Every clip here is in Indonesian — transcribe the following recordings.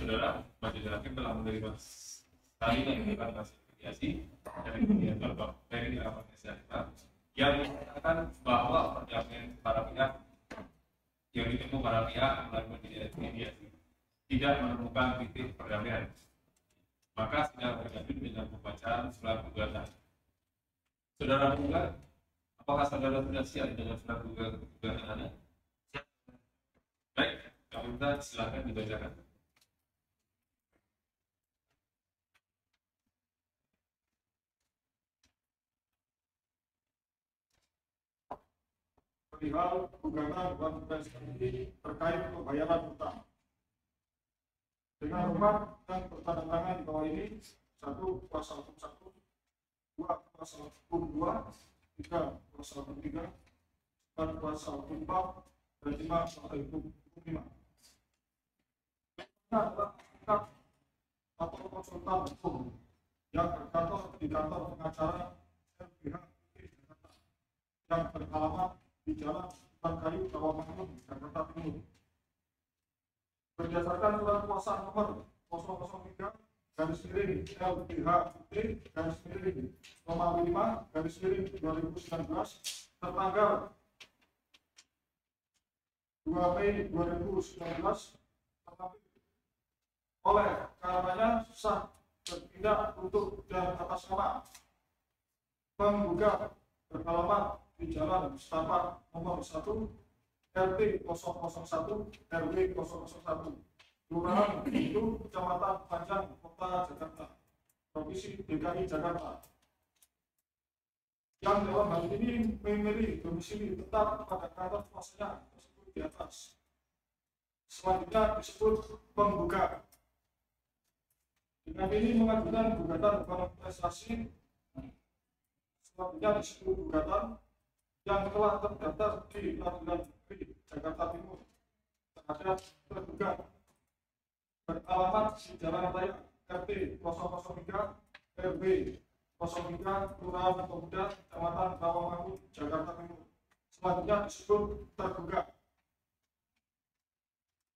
saudara majelis hakim telah menerima dari hasil mediasi dari mediator Bapak Ferry Rahmat Syarifah yang menyatakan bahwa perdamaian para pihak yang ditempuh para pihak melalui mediasi tidak menemukan titik perdamaian. Maka sidang berlanjut dengan pembacaan surat gugatan. Saudara penggugat, apakah saudara sudah siap dengan surat gugatan Anda? Baik, kami silakan dibacakan. Perihal gugatan dan prestasi terkait pembayaran utang. Dengan hormat dan bertanda tangan di bawah ini, satu kuasa hukum satu, dua kuasa hukum dua, tiga kuasa hukum tiga, empat kuasa hukum empat, dan lima kuasa hukum lima. Adalah tingkat atau konsultan hukum yang berkantor di kantor pengacara yang beralamat di Jalan Kayu, Rawamangun, Jakarta Timur. Berdasarkan surat kuasa nomor 003 garis miring LBH UT garis miring nomor 5 garis miring 2019 tertanggal 2 Mei 2019 tetapi oleh karenanya sah bertindak untuk dan atas nama menggugat beralamat di Jalan Setapak nomor 1 RT 001 RW 001 Kelurahan itu Kecamatan Panjang Kota Jakarta Provinsi DKI Jakarta. Yang dalam hal ini memilih domisili tetap pada kantor kuasanya tersebut di atas. Selanjutnya disebut penggugat dengan ini mengajukan gugatan prestasi. Selanjutnya disebut gugatan yang telah terdaftar di Pengadilan Negeri Jakarta Timur. Terhadap terduga beralamat di Jalan Raya RT 003 RW 03 Kelurahan Pemuda Kecamatan Rawamangun Jakarta Timur. Selanjutnya disebut terduga.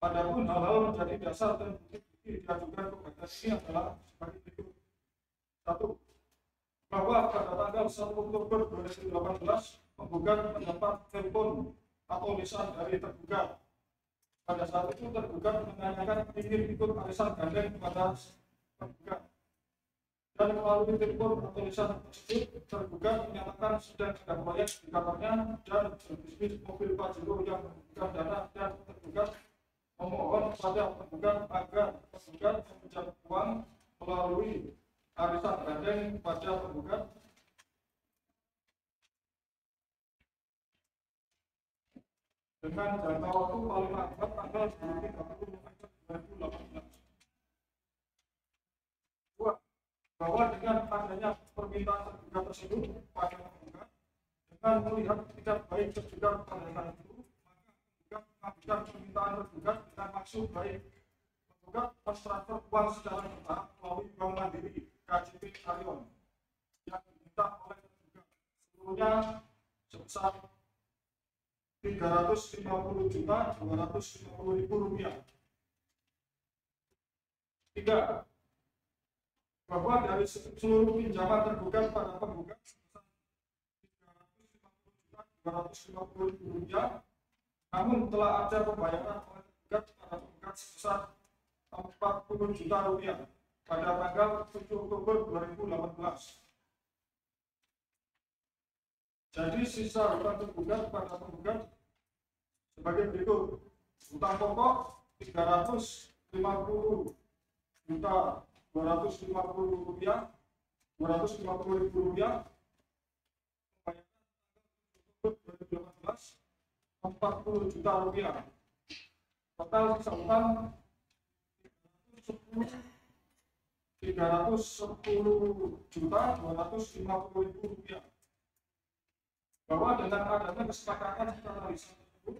Adapun hal-hal menjadi dasar dan bukti-bukti diajukan ke ini adalah sebagai berikut. Satu, bahwa pada tanggal 1 Oktober 2018 penggugat mendapat telepon atau lisan dari tergugat. Pada saat itu tergugat menanyakan ingin ikut arisan gandeng kepada tergugat. Dan melalui telepon atau lisan tersebut, tergugat menyatakan sedang ada proyek di dan berbisnis mobil Pajero yang membutuhkan dana dan tergugat memohon kepada tergugat agar tergugat meminjam uang melalui arisan gandeng kepada tergugat dengan jangka waktu paling lambat tanggal 30 November 2018. Dua, bahwa dengan adanya permintaan tergugat tersebut pada penggugat dengan melihat tidak baik tergugat pada hal itu, maka penggugat mengajukan permintaan tergugat dengan maksud baik penggugat mentransfer uang secara bertahap melalui Bank Mandiri KJP Karyon yang diminta oleh tergugat seluruhnya sebesar 350 juta 250 ribu rupiah. Tiga, bahwa dari seluruh pinjaman tergugat pada penggugat sebesar 350 juta 250 ribu rupiah, namun telah ada pembayaran oleh tergugat pada penggugat sebesar 40 juta rupiah pada tanggal 7 Oktober 2018. Jadi sisa hutang tergugat pada penggugat sebagai berikut. Hutang pokok 350 juta 250 rupiah 250 ribu rupiah pembayaran 40 juta rupiah total hutang 310 juta 250 ribu rupiah bahwa dengan adanya kesepakatan secara tersebut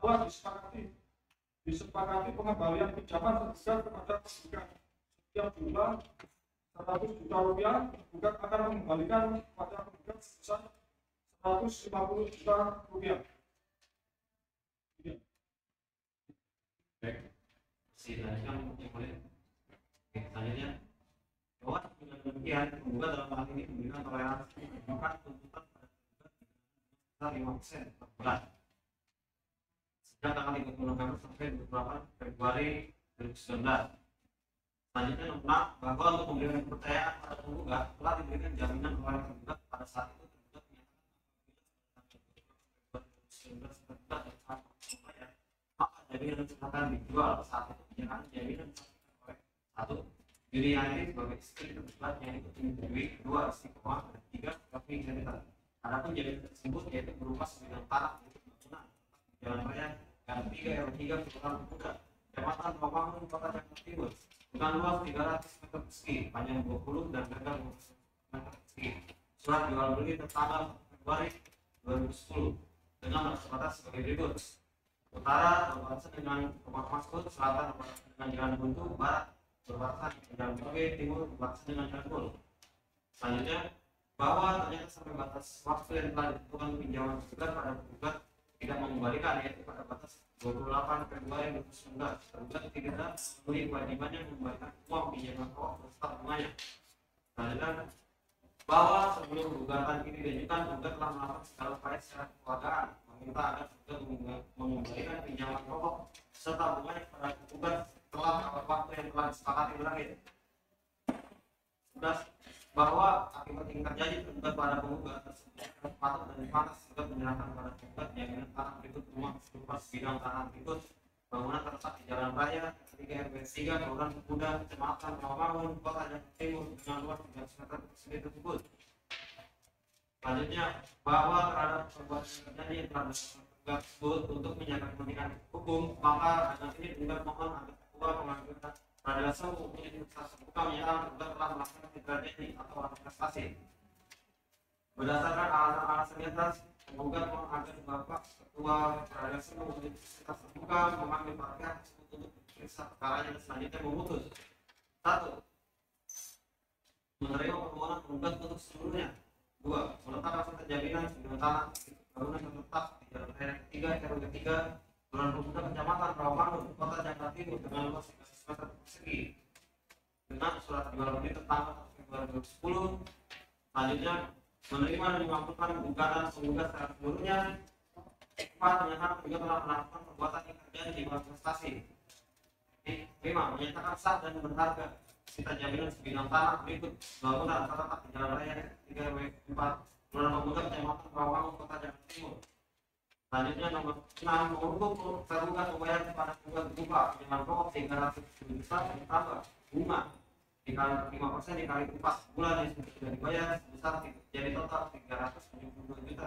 telah disepakati disepakati pengembalian pinjaman tergugat kepada penggugat setiap bulan 100 juta rupiah penggugat akan mengembalikan kepada penggugat sebesar 150 juta rupiah. Baik, dilanjutkan yang boleh Oke, selanjutnya bahwa dengan demikian penggugat dalam hal ini memberikan toleransi menunjukkan tuntutan pada penggugat sebesar lima persen per bulan sejak tanggal 30 November sampai 28 Februari 2019 selanjutnya nomor bahwa untuk memberikan kepercayaan pada penggugat telah diberikan jaminan oleh penggugat pada saat itu tergugat menyatakan apabila pada tanggal 29 Februari 2019 dan saat membayar maka jaminan silakan dijual saat itu penyerahan jaminan oleh satu ini sebagai istri tergugat yang ikut menyetujui dua istiqomah dan tiga kafir jaminan adapun jaminan tersebut yaitu berupa sebidang tanah untuk bangunan jalan raya dan tiga RW tiga kelurahan pemuda kecamatan Rawamangun kota Jakarta Timur. Dengan luas 300 meter persegi panjang 20 dan lebar 15 meter persegi. Surat jual beli tertanggal Februari 2010 dengan batas sebagai berikut. Utara berbatasan dengan rumah Maskud selatan berbatasan dengan jalan buntu barat dengan jalan Bage timur berbatasan dengan Bul selanjutnya bahwa ternyata sampai batas waktu yang telah ditentukan pinjaman tergugat pada penggugat tidak mengembalikan yaitu pada batas 28 Februari 2019 tergugat tidak memenuhi kewajibannya mengembalikan uang pinjaman pokok beserta bunganya selanjutnya bahwa sebelum gugatan ini diajukan penggugat telah melakukan segala upaya secara kekeluargaan meminta agar penggugat mengembalikan pinjaman pokok serta bunganya kepada penggugat setelah waktu yang telah disepakati berakhir. 11 bahwa akibat yang terjadi tergugat pada penggugat tersebut patut dan pantas juga pada jaminan berikut rumah berupa sebidang tanah berikut bangunan terletak di jalan raya ketiga RW 3 Kelurahan Pemuda Kecamatan Rawamangun Kota Timur dengan luas 300 meter tersebut selanjutnya bahwa terhadap perbuatan terjadi telah dilakukan penggugat tersebut untuk menjaga kepentingan hukum maka dengan ini penggugat mohon agar ketua pengambilan peradilan semu menjadi saksi terbuka menyatakan penggugat telah melakukan tindakan atau prestasi berdasarkan alasan-alasan di atas penggugat agar bapak ketua peradilan semu saksi terbuka memanggil tersebut untuk periksa perkaranya dan selanjutnya memutus. Satu menerima permohonan penggugat untuk seluruhnya. Dua meletakkan jaminan sebidang tanah bangunan terletak di jalan raya ketiga RW ketiga Kelurahan Pemuda Kecamatan Rawamangun Kota Jakarta Timur dengan luas 300 meter persegi. Dengan surat jual beli Februari 2010 selanjutnya menerima dan melakukan gugatan penggugat secara seluruhnya empat menyatakan penggugat telah melakukan perbuatan yang terjadi di luar prestasi. Lima menyatakan sah dan berharga. Sita jaminan sebidang tanah berikut bangunan terletak di jalan raya 3 W 4 Kelurahan Pemuda Kecamatan Rawamangun Kota Jakarta Timur selanjutnya nomor 6 menghukum tergugat membayar kepada penggugat berupa pinjaman pokok 300 ribu besar ditambah bunga dikali 5 persen dikali 4 bulan yang sudah dibayar sebesar jadi total 372 juta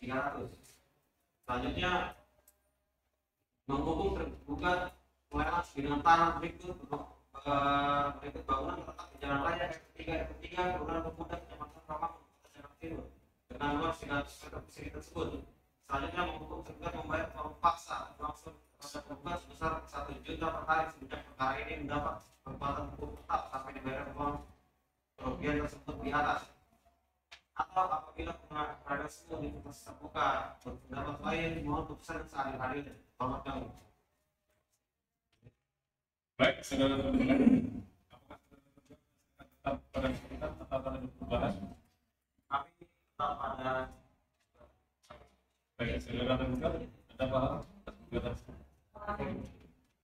300 selanjutnya menghukum tergugat melelang sebidang tanah berikut eh, berikut bangunan terletak di jalan raya R3 R3 Kelurahan Pemuda Kecamatan Rawamangun Kota Jakarta Timur dengan luas 300 meter persegi tersebut selanjutnya menghukum tergugat membayar uang paksa langsung terhadap tergugat sebesar satu juta per hari sejak perkara ini mendapat kekuatan hukum tetap sampai dibayar uang kerugian tersebut di atas atau apabila peradilan semua di proses terbuka berpendapat lain mohon putusan seadil-adilnya selamat kami Baik, saudara terdengar. Apakah tetap pada tetap pada perubahan? kami tetap pada Baik, saudara terdengar. Ada paham atas gugatan tersebut?